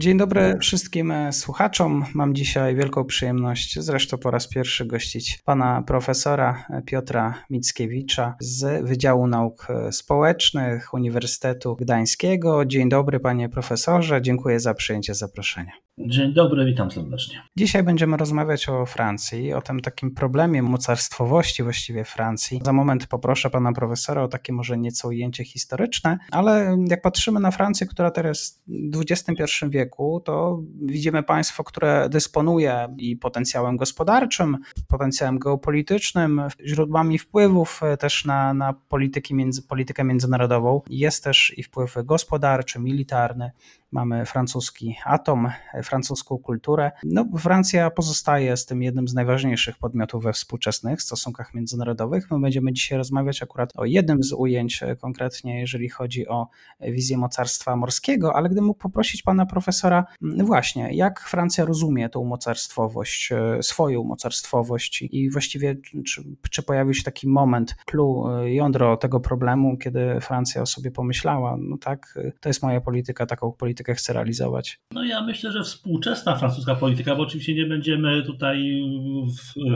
Dzień dobry wszystkim słuchaczom. Mam dzisiaj wielką przyjemność, zresztą po raz pierwszy, gościć pana profesora Piotra Mickiewicza z Wydziału Nauk Społecznych Uniwersytetu Gdańskiego. Dzień dobry, panie profesorze. Dziękuję za przyjęcie zaproszenia. Dzień dobry, witam serdecznie. Dzisiaj będziemy rozmawiać o Francji, o tym takim problemie mocarstwowości właściwie Francji. Za moment poproszę pana profesora o takie może nieco ujęcie historyczne, ale jak patrzymy na Francję, która teraz w XXI wieku, to widzimy państwo, które dysponuje i potencjałem gospodarczym, potencjałem geopolitycznym, źródłami wpływów też na, na polityki między, politykę międzynarodową. Jest też i wpływ gospodarczy, militarny mamy francuski atom, francuską kulturę. No, Francja pozostaje z tym jednym z najważniejszych podmiotów we współczesnych stosunkach międzynarodowych. My będziemy dzisiaj rozmawiać akurat o jednym z ujęć, konkretnie jeżeli chodzi o wizję mocarstwa morskiego, ale gdybym mógł poprosić pana profesora, właśnie, jak Francja rozumie tą mocarstwowość, e, swoją mocarstwowość i właściwie czy, czy pojawił się taki moment, clue, e, jądro tego problemu, kiedy Francja o sobie pomyślała, no tak, e, to jest moja polityka, taką politykę politykę chce realizować? No ja myślę, że współczesna francuska polityka, bo oczywiście nie będziemy tutaj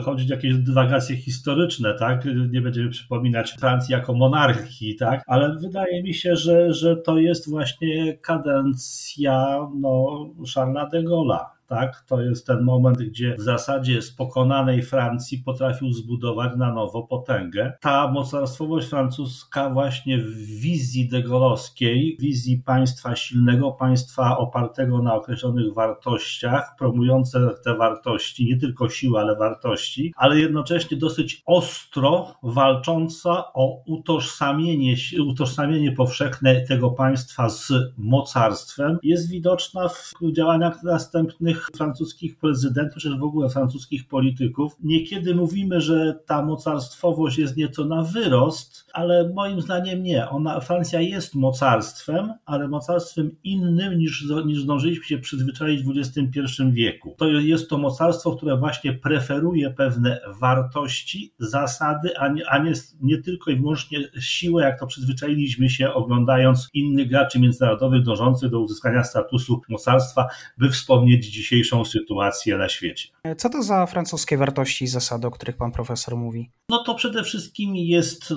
wchodzić w jakieś dywagacje historyczne, tak? Nie będziemy przypominać Francji jako monarchii, tak? Ale wydaje mi się, że, że to jest właśnie kadencja no, Charlesa de Gaulle'a tak? To jest ten moment, gdzie w zasadzie z pokonanej Francji potrafił zbudować na nowo potęgę. Ta mocarstwowość francuska właśnie w wizji degolowskiej, wizji państwa silnego, państwa opartego na określonych wartościach, promujące te wartości, nie tylko siły, ale wartości, ale jednocześnie dosyć ostro walcząca o utożsamienie, utożsamienie powszechne tego państwa z mocarstwem, jest widoczna w działaniach następnych francuskich prezydentów, czy w ogóle francuskich polityków. Niekiedy mówimy, że ta mocarstwowość jest nieco na wyrost, ale moim zdaniem nie. Ona, Francja jest mocarstwem, ale mocarstwem innym niż, niż zdążyliśmy się przyzwyczaić w XXI wieku. To jest to mocarstwo, które właśnie preferuje pewne wartości, zasady, a nie, a nie, nie tylko i wyłącznie siłę, jak to przyzwyczailiśmy się oglądając innych graczy międzynarodowych dążących do uzyskania statusu mocarstwa, by wspomnieć dzisiaj dzisiejszą sytuację na świecie. Co to za francuskie wartości i zasady, o których pan profesor mówi? No to przede wszystkim jest,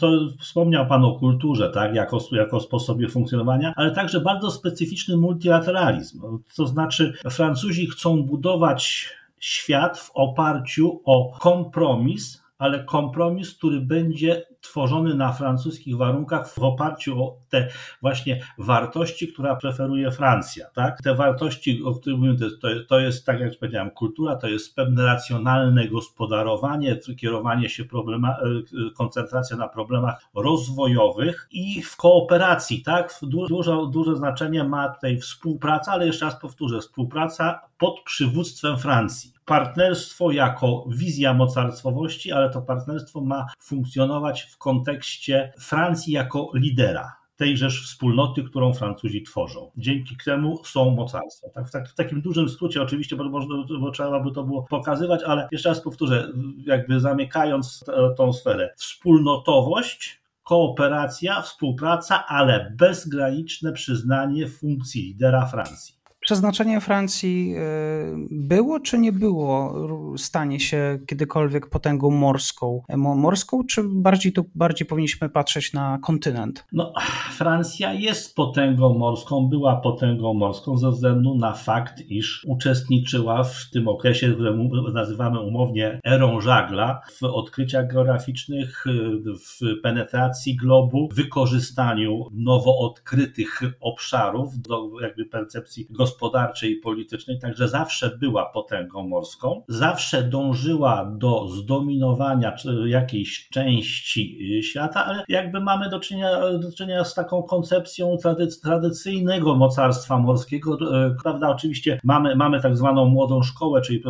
to wspomniał pan o kulturze, tak, jako, jako sposobie funkcjonowania, ale także bardzo specyficzny multilateralizm. To znaczy Francuzi chcą budować świat w oparciu o kompromis, ale kompromis, który będzie tworzony na francuskich warunkach w oparciu o te właśnie wartości, która preferuje Francja. Tak? Te wartości, o których mówimy, to, to jest, tak jak powiedziałem, kultura, to jest pewne racjonalne gospodarowanie, kierowanie się problema, e, koncentracja na problemach rozwojowych i w kooperacji. Tak? Dużo, duże znaczenie ma tutaj współpraca, ale jeszcze raz powtórzę, współpraca pod przywództwem Francji partnerstwo jako wizja mocarstwowości, ale to partnerstwo ma funkcjonować w kontekście Francji jako lidera tejżeż wspólnoty, którą Francuzi tworzą. Dzięki temu są mocarstwem. Tak, w, tak, w takim dużym skrócie oczywiście, bo, można, bo trzeba by to było pokazywać, ale jeszcze raz powtórzę, jakby zamykając tą sferę. Wspólnotowość kooperacja, współpraca, ale bezgraniczne przyznanie funkcji lidera Francji. Przeznaczenie Francji e, było czy nie było, stanie się kiedykolwiek potęgą morską? Morską, czy bardziej tu bardziej powinniśmy patrzeć na kontynent? No, Francja jest potęgą morską, była potęgą morską ze względu na fakt, iż uczestniczyła w tym okresie, który nazywamy umownie erą żagla, w odkryciach geograficznych, w penetracji globu, wykorzystaniu nowo odkrytych obszarów do jakby percepcji gospodarczej gospodarczej i politycznej, także zawsze była potęgą morską, zawsze dążyła do zdominowania jakiejś części świata, ale jakby mamy do czynienia, do czynienia z taką koncepcją tradycyjnego mocarstwa morskiego, prawda, oczywiście mamy, mamy tak zwaną młodą szkołę, czyli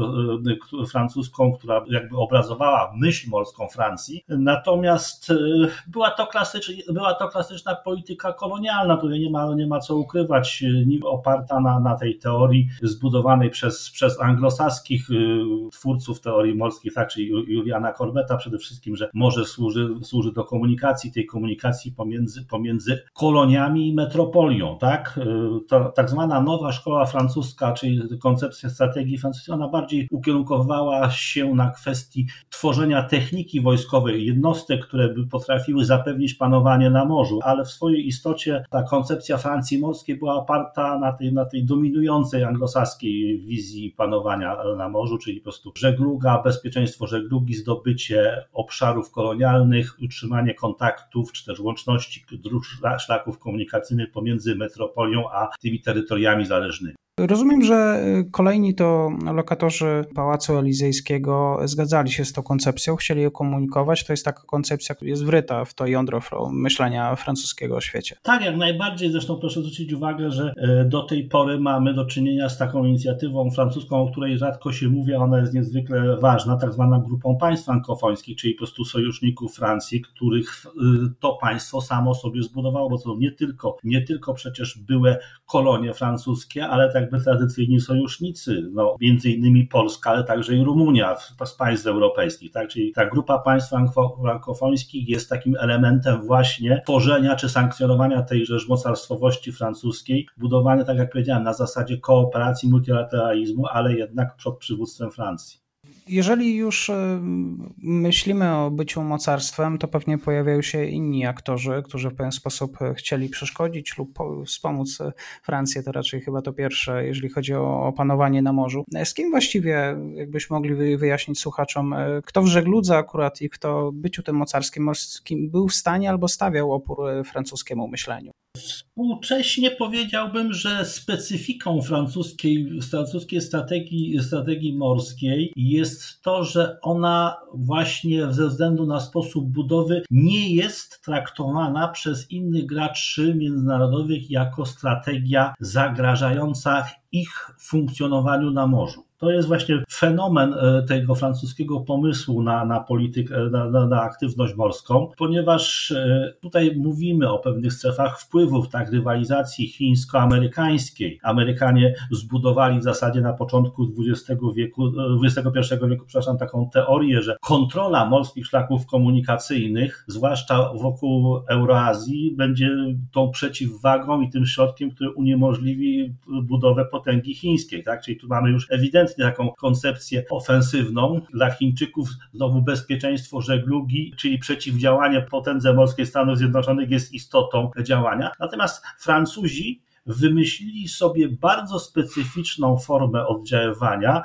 francuską, która jakby obrazowała myśl morską Francji, natomiast była to, klasycz, była to klasyczna polityka kolonialna, tutaj nie ma, nie ma co ukrywać, oparta na, na tej teorii zbudowanej przez, przez anglosaskich y, twórców teorii morskich, tak, czyli Juliana Corbetta przede wszystkim, że morze służy, służy do komunikacji, tej komunikacji pomiędzy, pomiędzy koloniami i metropolią, tak? Y, to, tak zwana nowa szkoła francuska, czyli koncepcja strategii francuskiej, ona bardziej ukierunkowała się na kwestii tworzenia techniki wojskowej, jednostek, które by potrafiły zapewnić panowanie na morzu, ale w swojej istocie ta koncepcja Francji morskiej była oparta na tej, na tej dominującej anglosaskiej wizji panowania na morzu, czyli po prostu żegluga, bezpieczeństwo żeglugi, zdobycie obszarów kolonialnych, utrzymanie kontaktów czy też łączności dróg, szlaków komunikacyjnych pomiędzy metropolią a tymi terytoriami zależnymi. Rozumiem, że y, kolejni to lokatorzy Pałacu Elizejskiego zgadzali się z tą koncepcją, chcieli ją komunikować. To jest taka koncepcja, która jest wryta w to jądro myślenia francuskiego o świecie. Tak, jak najbardziej. Zresztą proszę zwrócić uwagę, że y, do tej pory mamy do czynienia z taką inicjatywą francuską, o której rzadko się mówi, ona jest niezwykle ważna, tak zwaną grupą państw frankofońskich, czyli po prostu sojuszników Francji, których y, to państwo samo sobie zbudowało, bo to nie tylko, nie tylko przecież były kolonie francuskie, ale tak jakby tradycyjni sojusznicy, no, między innymi Polska, ale także i Rumunia z państw europejskich, tak? Czyli ta grupa państw frankofońskich jest takim elementem właśnie tworzenia czy sankcjonowania tejże mocarstwowości francuskiej, budowania, tak jak powiedziałem, na zasadzie kooperacji, multilateralizmu, ale jednak pod przywództwem Francji. Jeżeli już e, myślimy o byciu mocarstwem, to pewnie pojawiają się inni aktorzy, którzy w pewien sposób chcieli przeszkodzić lub wspomóc Francję. To raczej chyba to pierwsze, jeżeli chodzi o opanowanie na morzu. Z kim właściwie, jakbyśmy mogli wyjaśnić słuchaczom, kto w żegludze akurat i kto byciu tym mocarskim morskim był w stanie albo stawiał opór francuskiemu myśleniu? Współcześnie powiedziałbym, że specyfiką francuskiej, francuskiej strategii, strategii morskiej jest to, że ona właśnie ze względu na sposób budowy nie jest traktowana przez innych graczy międzynarodowych jako strategia zagrażająca ich funkcjonowaniu na morzu. To jest właśnie fenomen e, tego francuskiego pomysłu na, na politykę, na, na, na, aktywność morską, ponieważ e, tutaj mówimy o pewnych strefach wpływów, tak, rywalizacji chińsko-amerykańskiej. Amerykanie zbudowali w zasadzie na początku XX wieku, XXI e, wieku, przepraszam, taką teorię, że kontrola morskich szlaków komunikacyjnych, zwłaszcza wokół Euroazji, będzie tą przeciwwagą i tym środkiem, który uniemożliwi budowę potęgi chińskiej, tak? Czyli tu mamy już ewidentnie ewidentnie taką koncepcję ofensywną. Dla Chińczyków znowu bezpieczeństwo żeglugi, czyli przeciwdziałanie potędze morskiej Stanów Zjednoczonych jest istotą działania. Natomiast Francuzi wymyślili sobie bardzo specyficzną formę oddziaływania,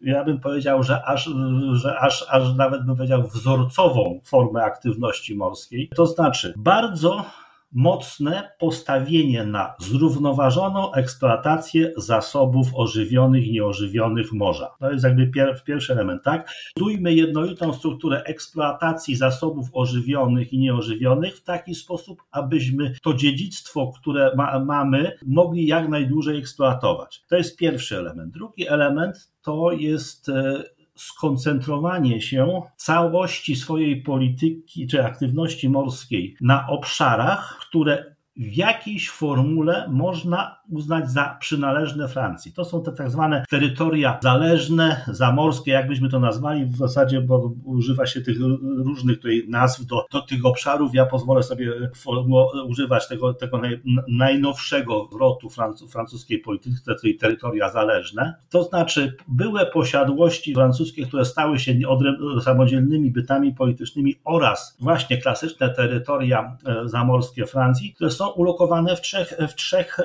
ja bym powiedział, że aż, że aż, aż nawet bym powiedział wzorcową formę aktywności morskiej. To znaczy bardzo mocne postawienie na zrównoważoną eksploatację zasobów ożywionych i nieożywionych morza. To jest jakby pier pierwszy element, tak? Budujmy jednolitą strukturę eksploatacji zasobów ożywionych i nieożywionych w taki sposób, abyśmy to dziedzictwo, które ma mamy, mogli jak najdłużej eksploatować. To jest pierwszy element. Drugi element to jest e, skoncentrowanie się całości swojej polityki czy aktywności morskiej na obszarach, które w jakiejś formule można uznać za przynależne Francji. To są te tak zwane terytoria zależne, zamorskie, jakbyśmy to nazwali w zasadzie, bo używa się tych różnych tutaj nazw do, do tych obszarów. Ja pozwolę sobie używać tego, tego naj, najnowszego wrotu francuskiej polityki, czyli terytoria zależne. To znaczy były posiadłości francuskie, które stały się samodzielnymi bytami politycznymi oraz właśnie klasyczne terytoria e, zamorskie Francji, które są są ulokowane w trzech, w trzech e,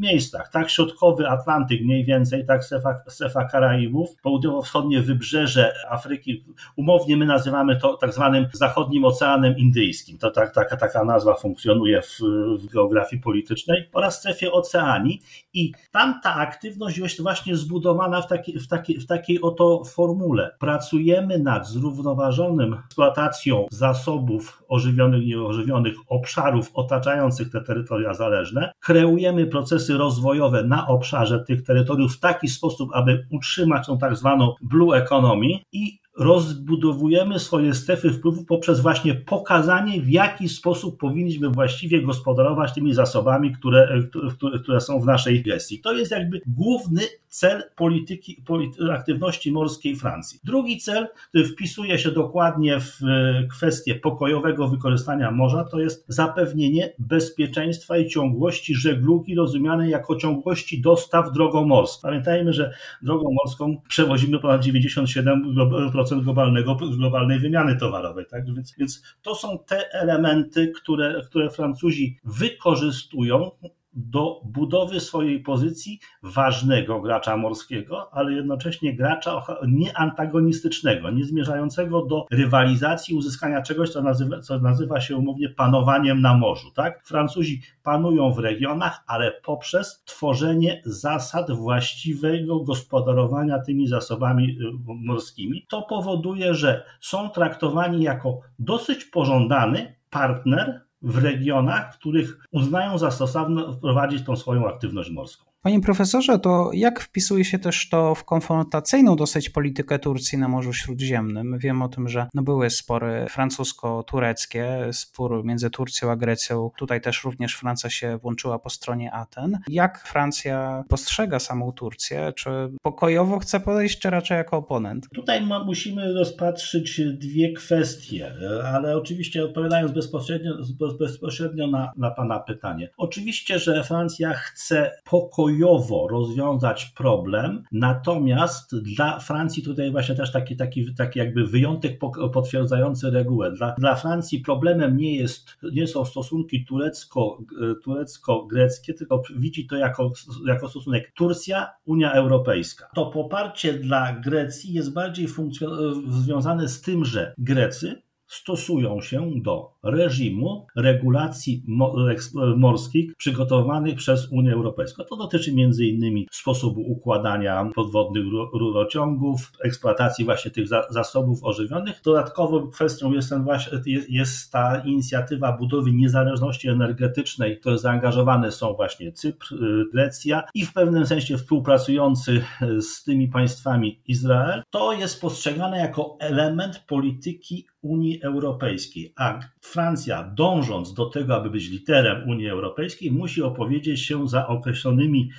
miejscach. Tak, środkowy Atlantyk mniej więcej, tak, strefa, strefa Karaibów, południowo-wschodnie wybrzeże Afryki, umownie my nazywamy to tak zwanym zachodnim Oceanem Indyjskim. To tak, taka, taka nazwa funkcjonuje w, w geografii politycznej oraz strefie Oceanii i tam ta aktywność jest właśnie zbudowana w, taki, w, taki, w takiej oto formule. Pracujemy nad zrównoważonym eksploatacją zasobów ożywionych i nieożywionych obszarów otaczających te terytoria zależne. Kreujemy procesy rozwojowe na obszarze tych terytoriów w taki sposób, aby utrzymać tą tak zwaną blue economy i rozbudowujemy swoje strefy wpływu poprzez właśnie pokazanie, w jaki sposób powinniśmy właściwie gospodarować tymi zasobami, które, które, które są w naszej gestii. To jest jakby główny cel polityki, polity, aktywności morskiej Francji. Drugi cel, który wpisuje się dokładnie w e, kwestię pokojowego wykorzystania morza, to jest zapewnienie bezpieczeństwa i ciągłości żeglugi rozumianej jako ciągłości dostaw drogą morską. Pamiętajmy, że drogą morską przewozimy ponad 97% globalnego, globalnej wymiany towarowej. Tak? Więc, więc to są te elementy, które, które Francuzi wykorzystują do budowy swojej pozycji ważnego gracza morskiego, ale jednocześnie gracza nieantagonistycznego, nie zmierzającego do rywalizacji, uzyskania czegoś, co nazywa, co nazywa się umownie panowaniem na morzu. Tak? Francuzi panują w regionach, ale poprzez tworzenie zasad właściwego gospodarowania tymi zasobami y, morskimi. To powoduje, że są traktowani jako dosyć pożądany partner w regionach, w których uznają za stosowne wprowadzić tą swoją aktywność morską. Panie profesorze, to jak wpisuje się też to w konfrontacyjną dosyć politykę Turcji na Morzu Śródziemnym? Wiem o tym, że no były spory francusko-tureckie, spór między Turcją a Grecją. Tutaj też również Francja się włączyła po stronie Aten. Jak Francja postrzega samą Turcję? Czy pokojowo chce podejść, czy raczej jako oponent? Tutaj ma, musimy rozpatrzyć dwie kwestie, ale oczywiście odpowiadając bezpośrednio, bezpośrednio na, na Pana pytanie. Oczywiście, że Francja chce pokojowo pokojowo rozwiązać problem, natomiast dla Francji tutaj właśnie też taki, taki, taki jakby wyjątek potwierdzający regułę. Dla, dla Francji problemem nie, jest, nie są stosunki turecko, turecko-greckie, tylko widzi to jako, jako stosunek Turcja, Unia Europejska. To poparcie dla Grecji jest bardziej związane z tym, że Grecy stosują się do reżimu regulacji morskich przygotowanych przez Unię Europejską. To dotyczy m.in. sposobu układania podwodnych rurociągów, eksploatacji właśnie tych zasobów ożywionych. Dodatkową kwestią jest, ten właśnie, jest ta inicjatywa budowy niezależności energetycznej, w której zaangażowane są właśnie Cypr, Grecja i w pewnym sensie współpracujący z tymi państwami Izrael. To jest postrzegane jako element polityki Unii Europejskiej, a Francja, dążąc do tego, aby być literem Unii Europejskiej, musi opowiedzieć się za określonymi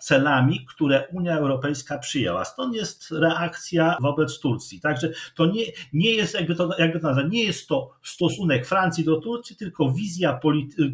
celami, które Unia Europejska przyjęła. Stąd jest reakcja wobec Turcji. Także to nie, nie jest, jakby to, jakby to nazwać, nie jest to stosunek Francji do Turcji, tylko wizja,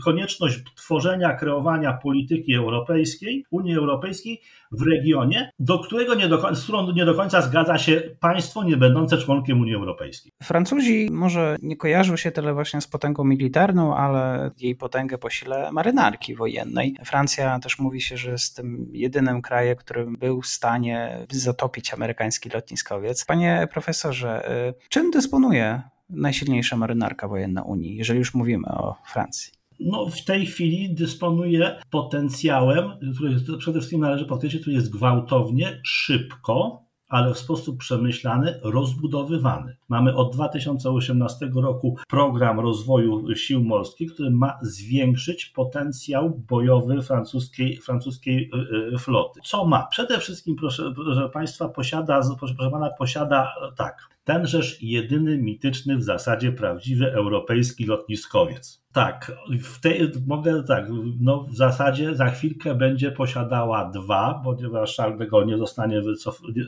konieczność tworzenia, kreowania polityki europejskiej, Unii Europejskiej w regionie, do którego nie do z którą nie do końca zgadza się państwo nie będące członkiem Unii Europejskiej. Francuzi może nie kojarzą się tyle właśnie z potęgą militarną, ale jej potęgę po sile marynarki wojennej. Francja też mówi się, że jest tym jedynym krajem, który był w stanie zatopić amerykański lotniskowiec. Panie profesorze, y, czym dysponuje najsilniejsza marynarka wojenna Unii, jeżeli już mówimy o Francji? no, w tej chwili dysponuje potencjałem, który przede wszystkim należy podkreślić, który jest gwałtownie, szybko, ale w sposób przemyślany, rozbudowywany. Mamy od 2018 roku program rozwoju sił morskich, który ma zwiększyć potencjał bojowy francuskiej, francuskiej y, y, floty. Co ma? Przede wszystkim, proszę, proszę Państwa, posiada, proszę Pana, posiada tak, tenżeż jedyny mityczny w zasadzie prawdziwy europejski lotniskowiec. Tak, w tej, mogę tak, no w zasadzie za chwilkę będzie posiadała dwa, ponieważ Charles de Gaulle nie zostanie, wycof, nie,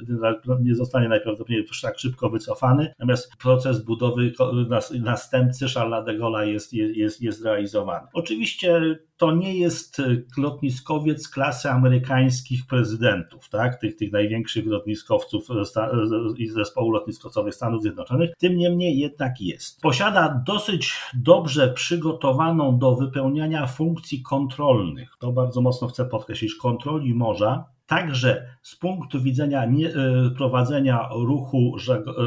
nie zostanie najprawdopodobniej tak szybko wycofany, natomiast proces budowy następcy Charlesa de Gaulle'a jest, jest, jest realizowany. Oczywiście to nie jest lotniskowiec klasy amerykańskich prezydentów, tak? tych, tych największych lotniskowców i zespołu lotniskowcowych Stanów Zjednoczonych. Tym niemniej jednak jest. Posiada dosyć dobrze przygotowaną do wypełniania funkcji kontrolnych. To bardzo mocno chcę podkreślić, kontroli morza także z punktu widzenia nie, prowadzenia ruchu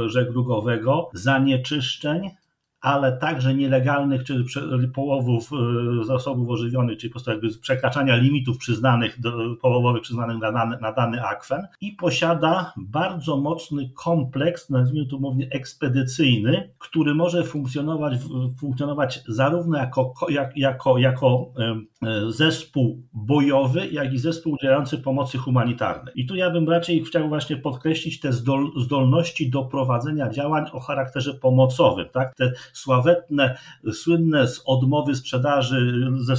żeglugowego, zanieczyszczeń, ale także nielegalnych, czy połowów e, zasobów ożywionych, czyli po prostu jakby przekraczania limitów przyznanych, połowowych przyznanych na dany, na dany akwen i posiada bardzo mocny kompleks, nazwijmy to mówię, ekspedycyjny, który może funkcjonować, funkcjonować zarówno jako, jak, jako, jako e, zespół bojowy, jak i zespół udzielający pomocy humanitarnej. I tu ja bym raczej chciał właśnie podkreślić te zdolności do prowadzenia działań o charakterze pomocowym, tak? Te sławetne, słynne z odmowy sprzedaży ze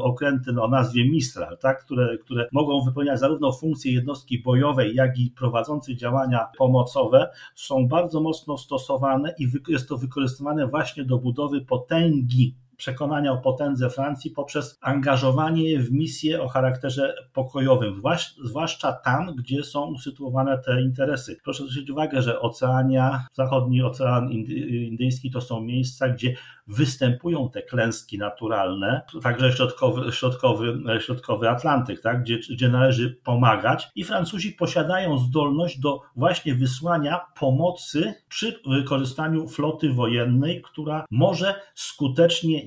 okręty o nazwie Mistral, tak, które, które mogą wypełniać zarówno funkcje jednostki bojowej, jak i prowadzącej działania pomocowe, są bardzo mocno stosowane i jest to wykorzystywane właśnie do budowy potęgi przekonania o potędze Francji poprzez angażowanie w misje o charakterze pokojowym, zwłaszcza tam, gdzie są usytuowane te interesy. Proszę zwrócić uwagę, że Oceania, zachodni Ocean Indyjski to są miejsca, gdzie występują te klęski naturalne, także środkowy, środkowy, środkowy Atlantyk, tak, gdzie, gdzie należy pomagać i Francuzi posiadają zdolność do właśnie wysłania pomocy przy wykorzystaniu floty wojennej, która może skutecznie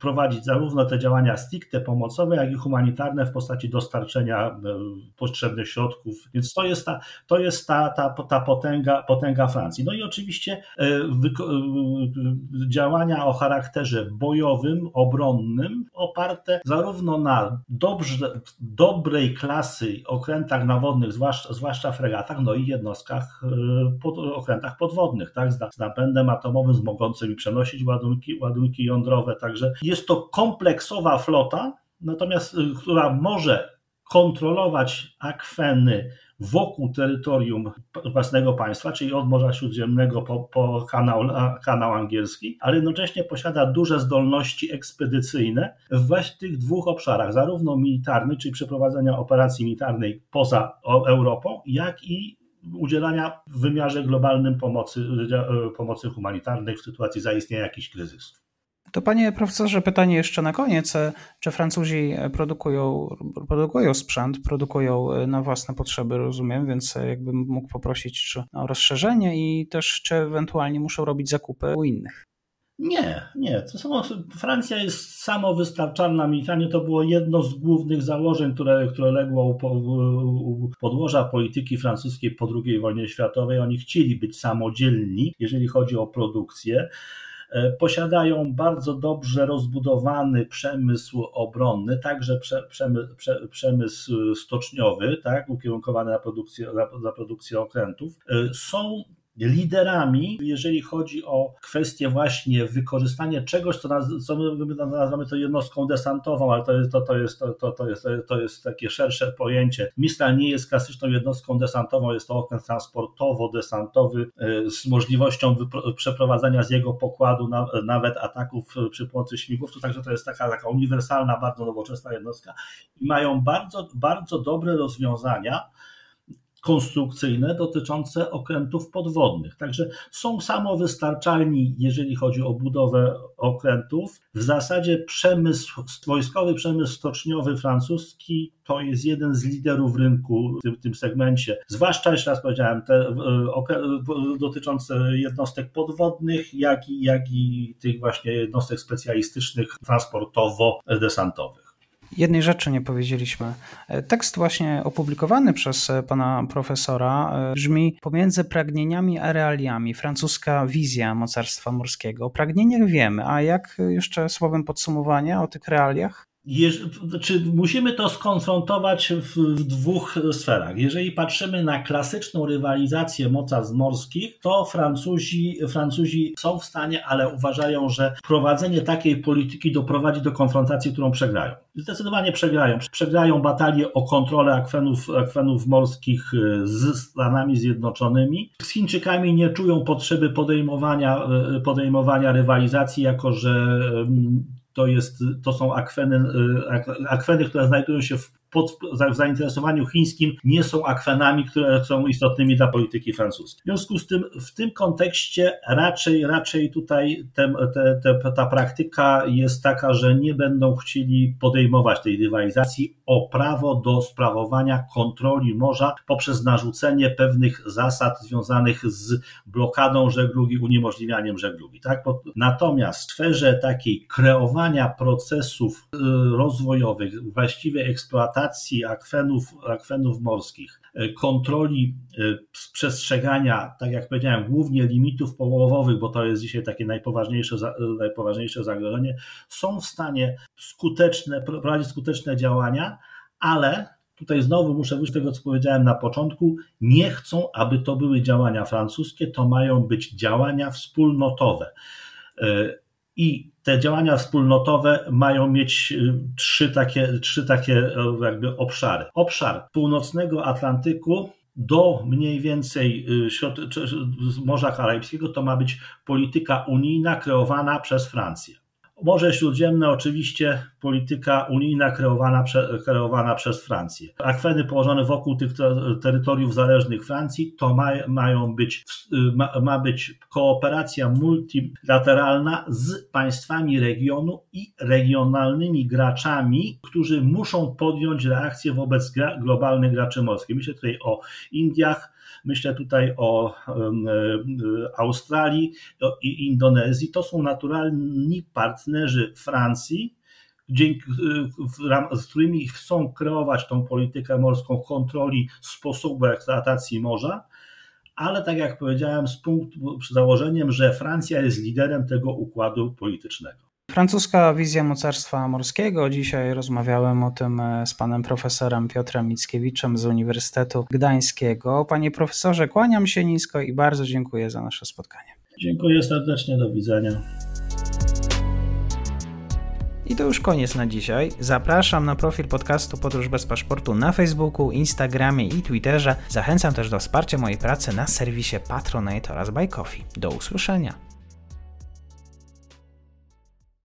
prowadzić zarówno te działania stricte pomocowe, jak i humanitarne w postaci dostarczenia e, potrzebnych środków. Więc to jest ta, to jest ta, ta, ta potęga, potęga Francji. No i oczywiście e, e, działania o charakterze bojowym, obronnym, oparte zarówno na dobrze, dobrej klasy okrętach nawodnych, zwłaszcza, zwłaszcza fregatach, no i jednostkach, pod, okrętach podwodnych, tak, z, napędem atomowym, z mogącymi przenosić ładunki, ładunki jądrowe, Także jest to kompleksowa flota, natomiast y, która może kontrolować akweny wokół terytorium własnego państwa, czyli od Morza Śródziemnego po, po kanał, kanał angielski, ale jednocześnie posiada duże zdolności ekspedycyjne w tych dwóch obszarach, zarówno militarny, czyli przeprowadzenia operacji militarnej poza Europą, jak i udzielania w wymiarze globalnym pomocy, y, pomocy humanitarnej w sytuacji zaistnienia jakichś kryzysów. To panie profesorze, pytanie jeszcze na koniec. Czy Francuzi produkują, produkują sprzęt, produkują na własne potrzeby, rozumiem, więc jakbym mógł prosić o rozszerzenie i też czy ewentualnie muszą robić zakupy u innych? Nie, nie. To są, Francja jest samowystarczalna militarnie. To było jedno z głównych założeń, które, które legło u podłoża polityki francuskiej po II wojnie światowej. Oni chcieli być samodzielni, jeżeli chodzi o produkcję. E, posiadają bardzo dobrze rozbudowany przemysł obronny, także przemysł, przemysł stoczniowy, tak, ukierunkowany na produkcję, na, na produkcję okrętów. E, są liderami, jeżeli chodzi o kwestię właśnie wykorzystania czegoś, co, naz, co my nazywamy to jednostką desantową, ale to jest, to, to, jest, to, to, to, jest, to jest takie szersze pojęcie. Mistral nie jest klasyczną jednostką desantową, jest to okręt transportowo-desantowy e, z możliwością przeprowadzenia z jego pokładu na, nawet ataków przy pomocy śmigłowców, także to jest taka, taka uniwersalna, bardzo nowoczesna jednostka i mają bardzo, bardzo dobre rozwiązania, konstrukcyjne dotyczące okrętów podwodnych. Także są samowystarczalni, jeżeli chodzi o budowę okrętów. W zasadzie przemysł, wojskowy przemysł stoczniowy francuski to jest jeden z liderów rynku w tym, w tym segmencie. Zwłaszcza, jeszcze raz powiedziałem, te dotyczące jednostek podwodnych, jak i, jak i tych właśnie jednostek specjalistycznych transportowo-desantowych. Jednej rzeczy nie powiedzieliśmy. Tekst właśnie opublikowany przez pana profesora e, brzmi pomiędzy pragnieniami a realiami. Francuska wizja mocarstwa morskiego. O pragnieniach wiemy, a jak jeszcze słowem podsumowania o tych realiach? Czy musimy to skonfrontować w, w, dwóch sferach. Jeżeli patrzymy na klasyczną rywalizację mocarstw morskich, to Francuzi, Francuzi są w stanie, ale uważają, że prowadzenie takiej polityki doprowadzi do konfrontacji, którą przegrają. Zdecydowanie przegrają. Przegrają batalię o kontrolę akwenów, akwenów morskich e, z Stanami Zjednoczonymi. Z Chińczykami nie czują potrzeby podejmowania, e, podejmowania rywalizacji, jako że to, jest, to są akweny, akweny, które znajdują się w pod, w zainteresowaniu chińskim nie są akwenami, które są istotnymi dla polityki francuskiej. W związku z tym w tym kontekście raczej, raczej tutaj te, te, te, ta praktyka jest taka, że nie będą chcieli podejmować tej rywalizacji o prawo do sprawowania kontroli morza poprzez narzucenie pewnych zasad związanych z blokadą żeglugi, uniemożliwianiem żeglugi. Tak? Natomiast w sferze takiej kreowania procesów y, rozwojowych, właściwej eksploatacji, eksploatacji akwenów, akwenów morskich, e, kontroli e, przestrzegania, tak jak powiedziałem, głównie limitów połowowych, bo to jest dzisiaj takie najpoważniejsze, najpoważniejsze zagrożenie, są w stanie skuteczne, prowadzić skuteczne działania, ale tutaj znowu muszę wrócić do tego, co powiedziałem na początku, nie chcą, aby to były działania francuskie, to mają być działania wspólnotowe. I te działania wspólnotowe mają mieć y, trzy takie, trzy takie e, jakby obszary. Obszar północnego Atlantyku do mniej więcej y, Morza Karaibskiego to ma być polityka unijna kreowana przez Francję. Morze Śródziemne oczywiście polityka unijna kreowana, prze, kreowana przez Francję. Akweny położone wokół tych terytoriów zależnych Francji to ma, mają być, ma, ma być kooperacja multilateralna z państwami regionu i regionalnymi graczami, którzy muszą podjąć reakcję wobec globalnych graczy morskich. Myślę tutaj o Indiach, Myślę tutaj o e, Australii i Indonezji. To są naturalni partnerzy Francji, dzięki, z którymi chcą kreować tą politykę morską kontroli sposobu eksploatacji morza, ale tak jak powiedziałem, z punktu, z założeniem, że Francja jest liderem tego układu politycznego. Francuska wizja mocarstwa morskiego. Dzisiaj rozmawiałem o tym e, z panem profesorem Piotrem Mickiewiczem z Uniwersytetu Gdańskiego. Panie profesorze, kłaniam się nisko i bardzo dziękuję za nasze spotkanie. Dziękuję serdecznie, do widzenia. I to już koniec na dzisiaj. Zapraszam na profil podcastu Podróż bez paszportu na Facebooku, Instagramie i Twitterze. Zachęcam też do wsparcia mojej pracy na serwisie Patronite oraz Buy Coffee. Do usłyszenia.